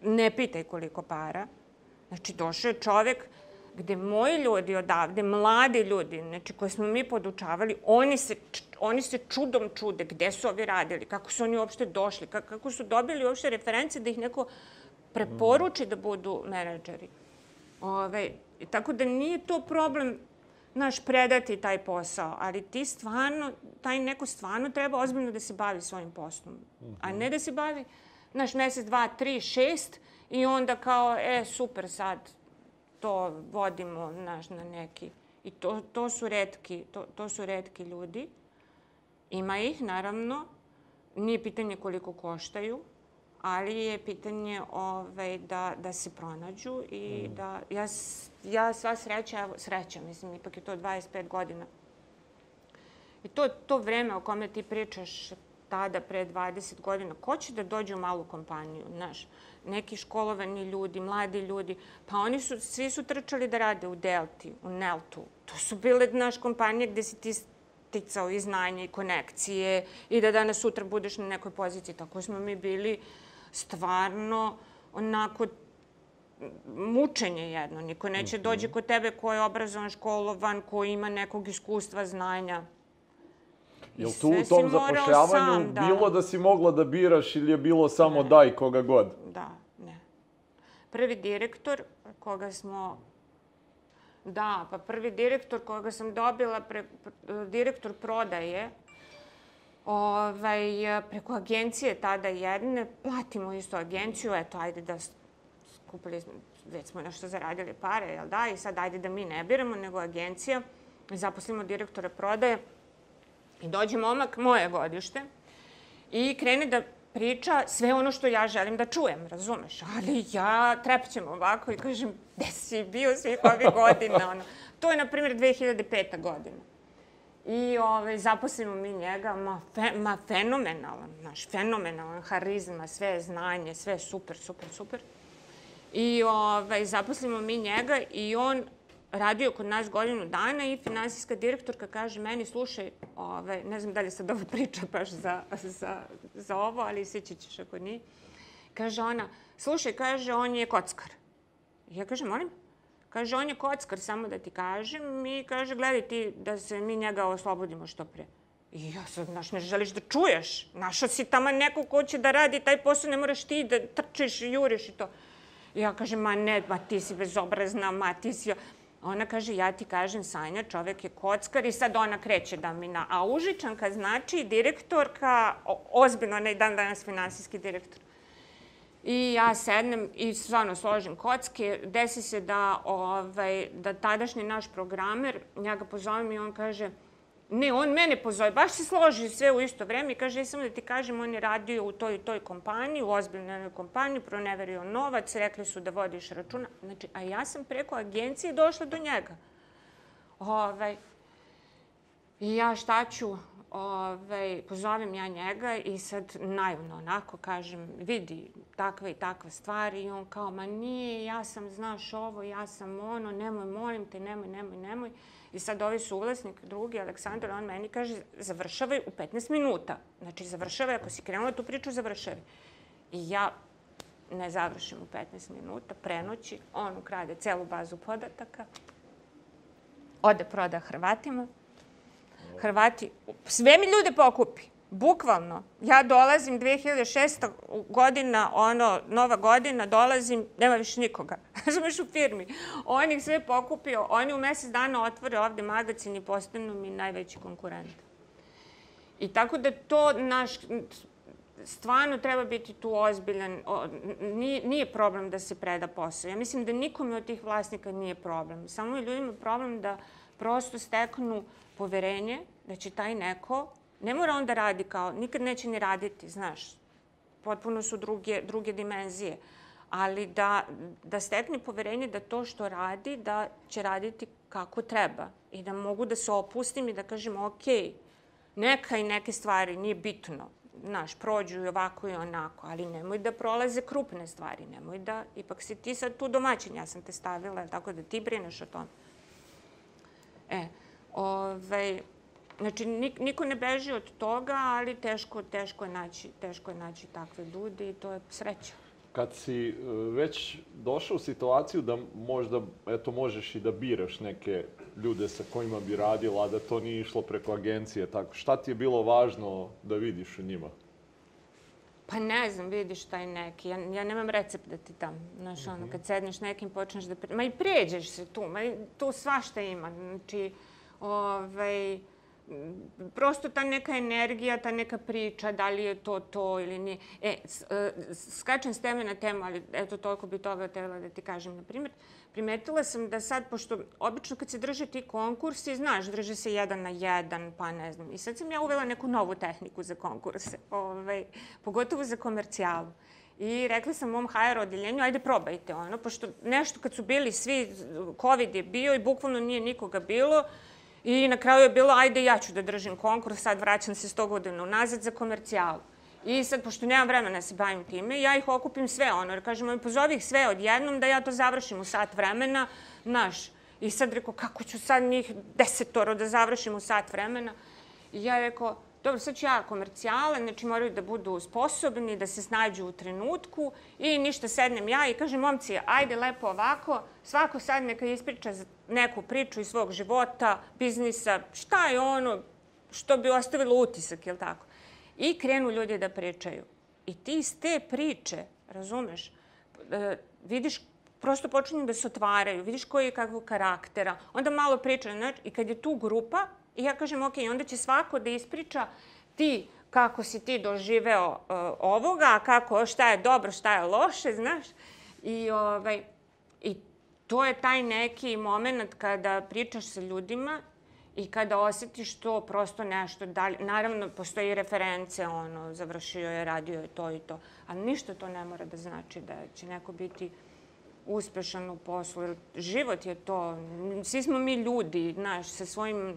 Ne pitaj koliko para. Znači, došao je čovek gde moji ljudi odavde, mladi ljudi, znači koje smo mi podučavali, oni se, oni se čudom čude gde su ovi radili, kako su oni uopšte došli, kako su dobili uopšte reference da ih neko preporuči da budu menadžeri. Ove, tako da nije to problem naš predati taj posao, ali ti stvarno, taj neko stvarno treba ozbiljno da se bavi svojim poslom, a ne da se bavi, naš mesec, dva, tri, šest i onda kao, e, super sad, to vodimo naš, na neki... I to, to, su redki, to, to su redki ljudi. Ima ih, naravno. Nije pitanje koliko koštaju, ali je pitanje ovaj, da, da se pronađu i mm. da ja, ja sva sreća, evo, sreća, mislim, ipak je to 25 godina. I to, to vreme o kome ti pričaš tada, pre 20 godina, ko će da dođe u malu kompaniju, znaš? Neki školovani ljudi, mladi ljudi, pa oni su, svi su trčali da rade u Delti, u Neltu. To su bile, naš kompanije gde si ti sticao i znanje i konekcije i da danas sutra budeš na nekoj poziciji. Tako smo mi bili stvarno onako mučenje jedno. Niko neće mhm. dođe kod tebe ko je obrazovan, školovan, ko ima nekog iskustva, znanja. Je li tu u tom zapošljavanju sam, da. bilo da si mogla da biraš ili je bilo samo ne. daj koga god? Da, ne. Prvi direktor koga smo Da, pa prvi direktor koga sam dobila, pre, direktor prodaje, ovaj, preko agencije tada jedne, platimo isto agenciju, eto, ajde da skupili, već smo nešto zaradili pare, jel da, i sad ajde da mi ne biramo, nego agencija, zaposlimo direktora prodaje i dođe momak moje godište i krene da priča sve ono što ja želim da čujem, razumeš? Ali ja trepćem ovako i kažem, gde si bio svih ovih godina? Ono. To je, na primjer, 2005. godina. I ovaj, zaposlimo mi njega, ma, fe, ma fenomenalan, naš, fenomenalan, harizma, sve znanje, sve super, super, super. I ovaj, zaposlimo mi njega i on radio kod nas godinu dana i finansijska direktorka kaže meni, slušaj, ovaj, ne znam da li sad ovo priča baš za, za, za ovo, ali sjeći ćeš ako nije. Kaže ona, slušaj, kaže, on je kockar. Ja kažem, molim? Kaže, on je kockar, samo da ti kažem. I kaže, gledaj ti da se mi njega oslobodimo što pre. I ja sad, znaš, ne želiš da čuješ. Našao si tamo neko ko će da radi taj posao, ne moraš ti da trčiš, juriš i to. I ja kažem, ma ne, ma ti si bezobrazna, ma ti si... Ona kaže, ja ti kažem, Sanja, čovek je kockar i sad ona kreće da mi na... A Užičanka znači direktorka, ozbiljno, ne dan danas finansijski direktor. I ja sednem i stvarno složim kocke. Desi se da, ovaj, da tadašnji naš programer, ja ga pozovem i on kaže, Ne, on mene pozove, baš se složi sve u isto vreme i kaže, samo da ti kažem, on je radio u toj i toj kompaniji, u ozbiljnoj kompaniji, proneverio novac, rekli su da vodiš računa. Znači, a ja sam preko agencije došla do njega. Ovaj, I ja šta ću, ovaj, pozovem ja njega i sad naivno onako kažem, vidi, takva i takva stvar i on kao, ma nije, ja sam, znaš ovo, ja sam ono, nemoj, molim te, nemoj, nemoj, nemoj. I sad ovaj suvlasnik, drugi, Aleksandar, on meni kaže, završavaj u 15 minuta. Znači, završavaj, ako si krenula tu priču, završavaj. I ja ne završim u 15 minuta, prenoći, on ukrade celu bazu podataka, ode proda Hrvatima, Hrvati, sve mi ljude pokupi. Bukvalno. Ja dolazim 2006. godina, ono, nova godina, dolazim, nema više nikoga. Razumeš u firmi. On ih sve pokupio, oni u mesec dana otvore ovde magazin i postanu mi najveći konkurent. I tako da to naš, stvarno treba biti tu ozbiljan. Nije, nije problem da se preda posao. Ja mislim da nikome od tih vlasnika nije problem. Samo je ljudima problem da prosto steknu poverenje da će taj neko Ne mora on da radi kao, nikad neće ni raditi, znaš. Potpuno su druge, druge dimenzije. Ali da, da stekne poverenje da to što radi, da će raditi kako treba. I da mogu da se opustim i da kažem, ok, neka i neke stvari, nije bitno. Znaš, prođu i ovako i onako, ali nemoj da prolaze krupne stvari, nemoj da, ipak si ti sad tu domaćin, ja sam te stavila, tako da ti brineš o tome. E, ovaj, Znači, niko ne beži od toga, ali teško, teško, je naći, teško je naći takve ljude i to je sreća. Kad si e, već došao u situaciju da možda, eto, možeš i da biraš neke ljude sa kojima bi radila, da to nije išlo preko agencije, tako, šta ti je bilo važno da vidiš u njima? Pa ne znam, vidiš taj neki. Ja, ja nemam recept da ti dam. Znaš, ono, mhm. kad sedneš nekim, počneš da... Pre... Ma i pređeš se tu, ma i tu svašta ima. Znači, ovaj prosto ta neka energija, ta neka priča, da li je to to ili nije. E, skačem s teme na temu, ali eto, toliko bi toga trebala da ti kažem. Na primjer, primetila sam da sad, pošto obično kad se drže ti konkursi, znaš, drže se jedan na jedan, pa ne znam. I sad sam ja uvela neku novu tehniku za konkurse, ovaj, pogotovo za komercijalu. I rekla sam mom HR odeljenju, ajde probajte ono, pošto nešto kad su bili svi, COVID je bio i bukvalno nije nikoga bilo, I na kraju je bilo, ajde ja ću da držim konkurs, sad vraćam se 100 godina unazad za komercijalu. I sad, pošto nemam vremena da se bavim time, ja ih okupim sve ono, jer kažem, pozovi ih sve odjednom da ja to završim u sat vremena, naš. I sad rekao, kako ću sad njih desetoro da završim u sat vremena? I ja rekao, dobro, sad ću ja komercijale, znači moraju da budu sposobni, da se snađu u trenutku i ništa sednem ja i kažem, momci, ajde lepo ovako, svako sad neka ispriča neku priču iz svog života, biznisa, šta je ono što bi ostavilo utisak, jel tako? I krenu ljudi da pričaju. I ti iz te priče, razumeš, e, vidiš prosto počinju da se otvaraju, vidiš koji je kakvog karaktera, onda malo priča, znači, i kad je tu grupa, I ja kažem, ok, onda će svako da ispriča ti kako si ti doživeo uh, ovoga, kako, šta je dobro, šta je loše, znaš. I, ovaj, I to je taj neki moment kada pričaš sa ljudima i kada osjetiš to prosto nešto dalje. Naravno, postoji reference, ono, završio je, radio je to i to, ali ništa to ne mora da znači da će neko biti uspešan u poslu. Život je to. Svi smo mi ljudi, znaš, sa svojim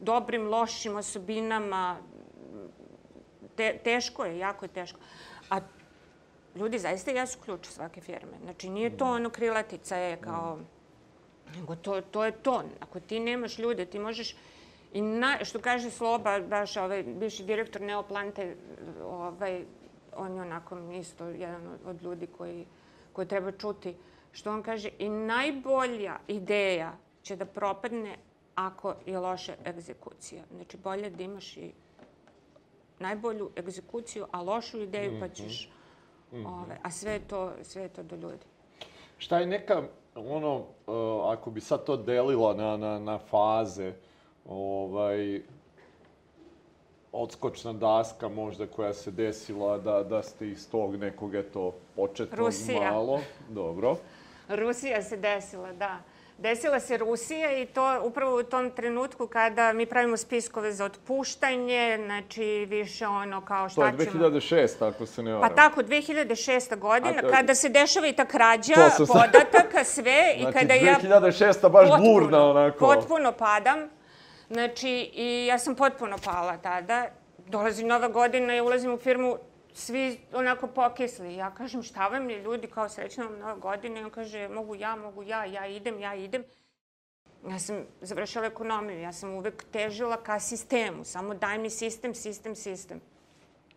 dobrim, lošim osobinama. Te, teško je, jako je teško. A ljudi zaista jesu ključ svake firme. Znači, nije to ono krilatica je kao... Nego to, to je to. Ako ti nemaš ljude, ti možeš... I na, što kaže Sloba, baš ovaj, bivši direktor Neoplante, ovaj, on je onako isto jedan od ljudi koji, koji treba čuti, što on kaže, i najbolja ideja će da propadne ako je loša egzekucija. Znači, bolje da imaš i najbolju egzekuciju, a lošu ideju pa ćeš... Mm -hmm. ove, a sve je, to, sve je to do ljudi. Šta je neka, ono, uh, ako bi sad to delila na, na, na faze, ovaj, odskočna daska možda koja se desila da, da ste iz tog nekog, eto, početnog Rusija. malo. Dobro. Rusija se desila, da desila se Rusija i to upravo u tom trenutku kada mi pravimo spiskove za otpuštanje, znači više ono kao šta ćemo... To je 2006, ako se ne varam. Pa tako, 2006. godina, A, kada se dešava i ta krađa podataka, sve, znači, i kada ja... Znači, 2006. baš potpuno, burna, onako. Potpuno padam. Znači, i ja sam potpuno pala tada. Dolazi nova godina i ulazim u firmu svi onako pokisli. Ja kažem, šta vam je ljudi, kao srećna vam nova godina? I on kaže, mogu ja, mogu ja, ja idem, ja idem. Ja sam završila ekonomiju, ja sam uvek težila ka sistemu. Samo daj mi sistem, sistem, sistem.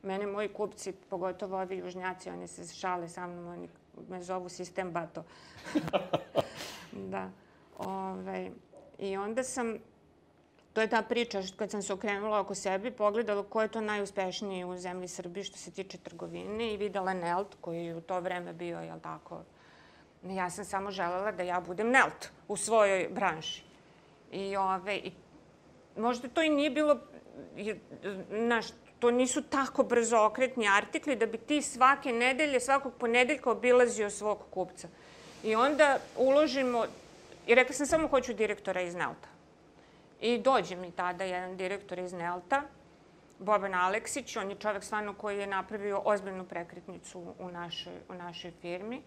Mene moji kupci, pogotovo ovi južnjaci, oni se šale sa mnom, oni me zovu sistem bato. da. Ove, ovaj, I onda sam to je ta priča kad sam se okrenula oko sebe, pogledala ko je to najuspešniji u zemlji Srbiji što se tiče trgovine i videla Nelt koji je u to vreme bio, jel tako, ja sam samo želela da ja budem Nelt u svojoj branši. I, ove, i možda to i nije bilo, naš, to nisu tako brzo okretni artikli da bi ti svake nedelje, svakog ponedeljka obilazio svog kupca. I onda uložimo, i rekla sam samo hoću direktora iz Nelta. I dođe mi tada jedan direktor iz Nelta, Boban Aleksić, on je čovek stvarno koji je napravio ozbiljnu prekretnicu u našoj, u našoj firmi.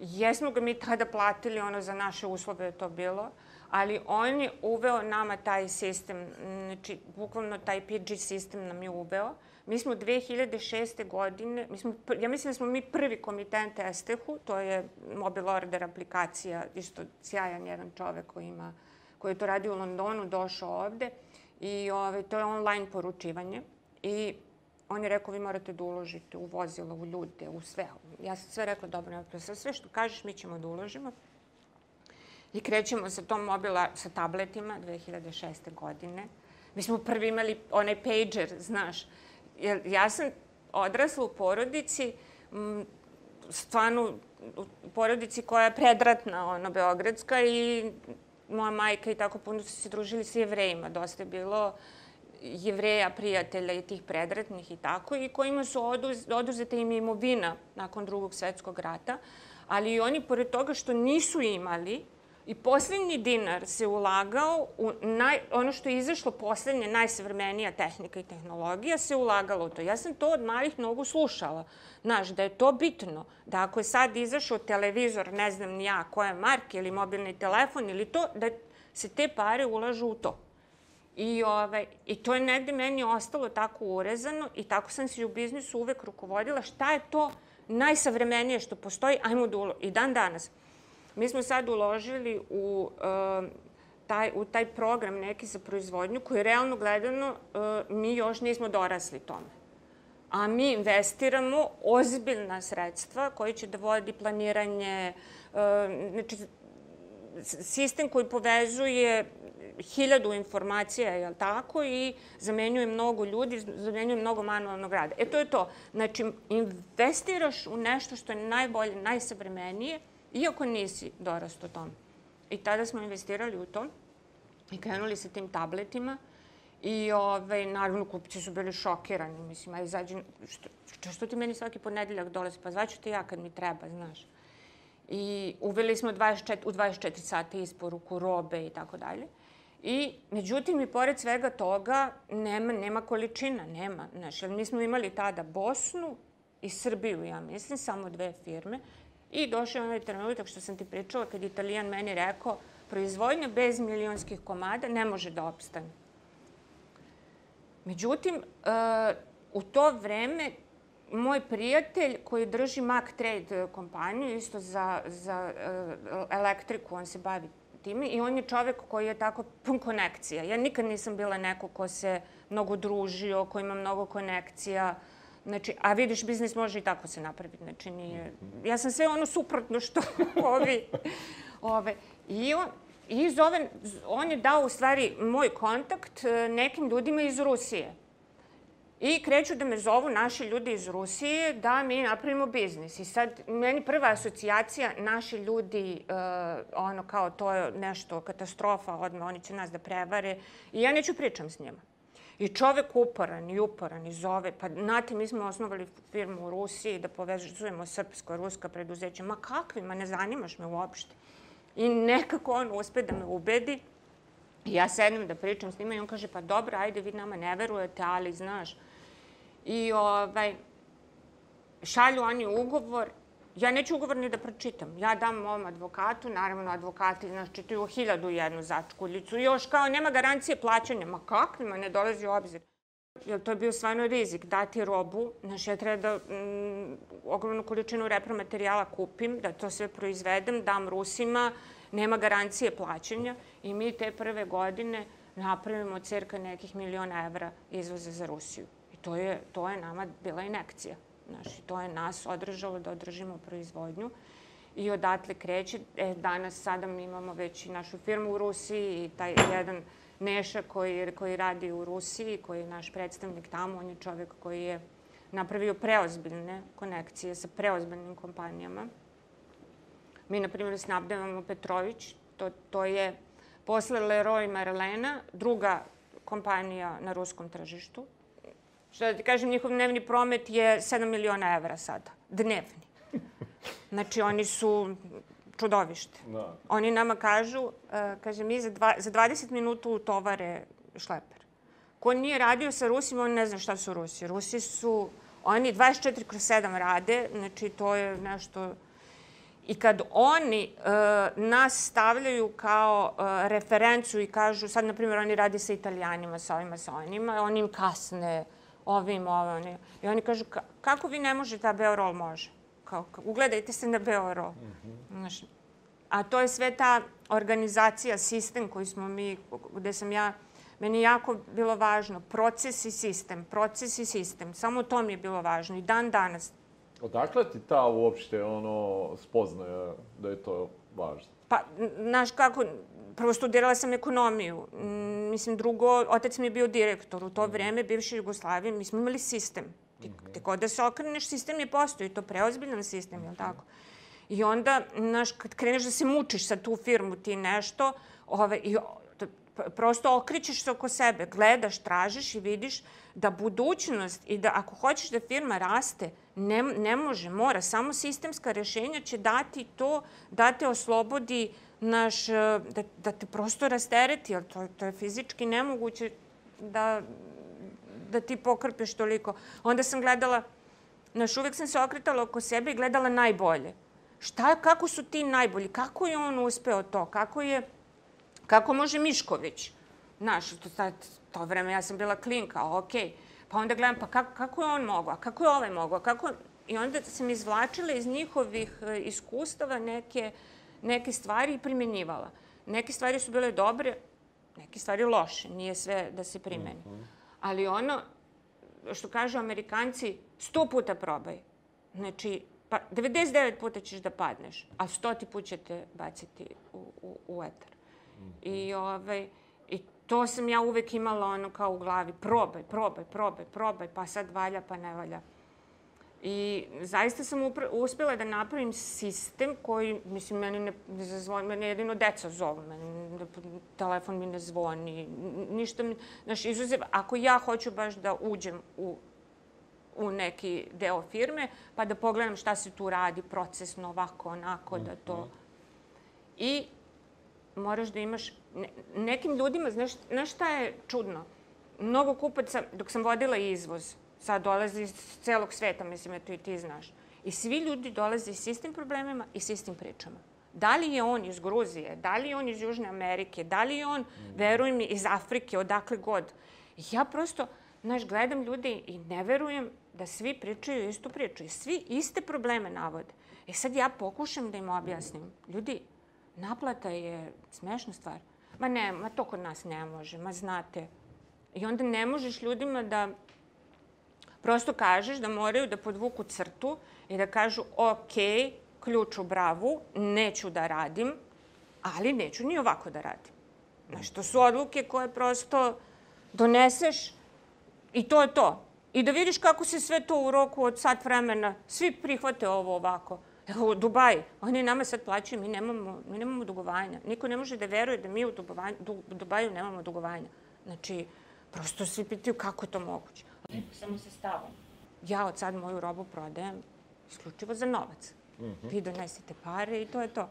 Jesmo ga mi tada platili, ono za naše uslove je to bilo, ali on je uveo nama taj sistem, znači bukvalno taj PG sistem nam je uveo. Mi smo 2006. godine, mi smo, ja mislim da smo mi prvi komitent Estehu, to je mobile order aplikacija, isto sjajan jedan čovek koji ima koji je to radio u Londonu, došao ovde i ovaj, to je online poručivanje i on je rekao vi morate da uložite u vozila, u ljude, u sve. Ja sam sve rekla, dobro, ne, sve što kažeš mi ćemo da uložimo. I krećemo sa tom mobila, sa tabletima 2006. godine. Mi smo prvi imali onaj pager, znaš. Ja sam odrasla u porodici, stvarno u porodici koja je predratna, ono, beogradska i moja majka i tako puno su se družili s jevrejima. Dosta je bilo jevreja, prijatelja i tih predratnih i tako, i kojima su oduz, oduzete im imovina nakon drugog svetskog rata. Ali i oni, pored toga što nisu imali, I poslednji dinar se ulagao u naj, ono što je izašlo poslednje, najsavremenija tehnika i tehnologija, se ulagalo u to. Ja sam to od malih nogu slušala. Znaš, da je to bitno, da ako je sad izašao televizor, ne znam ni ja koje marke ili mobilni telefon ili to, da se te pare ulažu u to. I, ovaj, I to je negde meni ostalo tako urezano i tako sam se u biznisu uvek rukovodila. Šta je to najsavremenije što postoji? Ajmo da. I dan danas. Mi smo sad uložili u, uh, taj, u taj program neki za proizvodnju koji realno gledano uh, mi još nismo dorasli tome. A mi investiramo ozbiljna sredstva koji će da vodi planiranje, uh, znači sistem koji povezuje hiljadu informacija, je li tako, i zamenjuje mnogo ljudi, zamenjuje mnogo manualnog rada. E, to je to. Znači, investiraš u nešto što je najbolje, najsavremenije, iako nisi dorasto tom. I tada smo investirali u to i krenuli sa tim tabletima i ovaj, naravno kupci su bili šokirani. Mislim, a izađi, što, što, što ti meni svaki ponedeljak dolazi? Pa zvaću te ja kad mi treba, znaš. I uveli smo 24, u 24 sata isporuku robe i tako dalje. I, međutim, i pored svega toga, nema, nema količina, nema. Znaš, jer mi smo imali tada Bosnu i Srbiju, ja mislim, samo dve firme. I došao je onaj trenutak što sam ti pričala kad Italijan meni rekao proizvodnja bez milionskih komada ne može da opstane. Međutim, uh, u to vreme moj prijatelj koji drži Mac Trade kompaniju, isto za, za uh, elektriku, on se bavi time i on je čovek koji je tako pun konekcija. Ja nikad nisam bila neko ko se mnogo družio, ko ima mnogo konekcija. Znači, a vidiš, biznis može i tako se napraviti. Znači, nije... Ja sam sve ono suprotno što ovi... Ove. I on, I zove, on je dao u stvari moj kontakt e, nekim ljudima iz Rusije. I kreću da me zovu naši ljudi iz Rusije da mi napravimo biznis. I sad, meni prva asocijacija, naši ljudi, uh, ono kao to je nešto, katastrofa, odmah oni će nas da prevare. I ja neću pričam s njima. I čovek uporan i uporan i zove, pa znate, mi smo osnovali firmu u Rusiji da povezujemo srpsko-ruska preduzeća. Ma kakvi, ma ne zanimaš me uopšte. I nekako on uspe da me ubedi. Ja sednem da pričam s njima i on kaže, pa dobro, ajde, vi nama ne verujete, ali znaš. I ovaj, šalju oni ugovor, ja neću ugovor ni da pročitam. Ja dam mom advokatu, naravno advokati, znaš, čitaju hiljadu jednu začkuljicu. Još kao, nema garancije plaćanja. Ma kakvima, ne dolazi u obzir. Jer to je bio stvarno rizik, dati robu, znaš, ja treba da mm, ogromnu količinu repromaterijala kupim, da to sve proizvedem, dam Rusima, nema garancije plaćanja i mi te prve godine napravimo cirka nekih miliona evra izvoza za Rusiju. I to je, to je nama bila inekcija. Znaš, to je nas održalo da održimo proizvodnju i odatle kreće. E, danas, sada mi imamo već i našu firmu u Rusiji i taj jedan Neša koji, koji radi u Rusiji, koji je naš predstavnik tamo, on je čovek koji je napravio preozbiljne konekcije sa preozbiljnim kompanijama. Mi, na primjer, snabdevamo Petrović, to, to je posle Leroy Merlena, druga kompanija na ruskom tržištu. Što da ti kažem, njihov dnevni promet je 7 miliona evra sada. Dnevni. Znači, oni su čudovište. Da. Oni nama kažu, uh, kaže, mi za, dva, za 20 minuta utovare šleper. Ko nije radio sa Rusima, on ne zna šta su Rusi. Rusi su, oni 24 kroz 7 rade, znači to je nešto... I kad oni uh, nas stavljaju kao uh, referencu i kažu, sad, na primjer, oni radi sa italijanima, sa ovima, sa onima, oni im kasne, ovim, oni. I oni kažu, kako vi ne možete, a Beorol može? Kao, ugledajte se na Beorol. Mm -hmm. Znaš, a to je sve ta organizacija, sistem koji smo mi, gde sam ja, meni jako bilo važno, proces i sistem, proces i sistem. Samo to mi je bilo važno i dan danas. Odakle ti ta uopšte ono spoznaja da je to važno? Pa, znaš kako, prvo studirala sam ekonomiju. Mislim, drugo, otec mi je bio direktor. U to mhm. vreme, bivše Jugoslavije, mi smo imali sistem. Ti, mm -hmm. god da se okreneš, sistem je postoji. To preozbiljan sistem, mm -hmm. je li tako? I onda, znaš, kad kreneš da se mučiš sa tu firmu, ti nešto, ove, i prosto okrićeš se oko sebe, gledaš, tražiš i vidiš da budućnost i da ako hoćeš da firma raste, ne, ne može, mora. Samo sistemska rešenja će dati to da te oslobodi naš, e, da, da te prosto rastereti, jer to, to je fizički nemoguće da, da ti pokrpiš toliko. Onda sam gledala, naš, uvek sam se okretala oko sebe i gledala najbolje. Šta, kako su ti najbolji? Kako je on uspeo to? Kako je, kako može Mišković? Znaš, to, to vreme ja sam bila klinka, okej. Okay. Pa onda gledam, pa kako, kako je on mogao? Kako je ovaj mogao? Kako... I onda sam izvlačila iz njihovih e, iskustava neke, neke stvari i primjenjivala. Neke stvari su bile dobre, neke stvari loše. Nije sve da se primeni. Mhm. Ali ono, što kažu amerikanci, sto puta probaj. Znači, pa 99 puta ćeš da padneš, a stoti put će te baciti u, u, u etar. Mm -hmm. I, ovaj, to sam ja uvek imala ono kao u glavi, probaj, probaj, probaj, probaj, pa sad valja, pa ne valja. I zaista sam uspela da napravim sistem koji, mislim, meni ne, ne zazvoni, meni jedino deca zovu, meni ne, telefon mi ne zvoni, ništa mi, znaš, izuzev, ako ja hoću baš da uđem u u neki deo firme, pa da pogledam šta se tu radi procesno, ovako, onako, da to... Mhm. I moraš da imaš... Ne, nekim ljudima, znaš, znaš šta je čudno? Mnogo kupaca, dok sam vodila izvoz, sad dolazi iz celog sveta, mislim, eto i ti znaš. I svi ljudi dolaze s istim problemima i s istim pričama. Da li je on iz Gruzije, da li je on iz Južne Amerike, da li je on, mm. veruj mi, iz Afrike, odakle god. Ja prosto, znaš, gledam ljude i ne verujem da svi pričaju istu priču i svi iste probleme navode. E sad ja pokušam da im objasnim. Ljudi, naplata je smešna stvar. Ma ne, ma to kod nas ne može, ma znate. I onda ne možeš ljudima da prosto kažeš da moraju da podvuku crtu i da kažu ok, ključ u bravu, neću da radim, ali neću ni ovako da radim. Znaš, to su odluke koje prosto doneseš i to je to. I da vidiš kako se sve to u roku od sat vremena, svi prihvate ovo ovako. Evo, Dubaj, oni nama sad plaćaju, mi nemamo, mi nemamo dugovanja. Niko ne može da veruje da mi u du, Dubaju nemamo dugovanja. Znači, prosto svi pitaju kako je to moguće. Samo sa stavom. Ja od sad moju robu prodajem isključivo za novac. Mm -hmm. Vi donesete pare i to je to.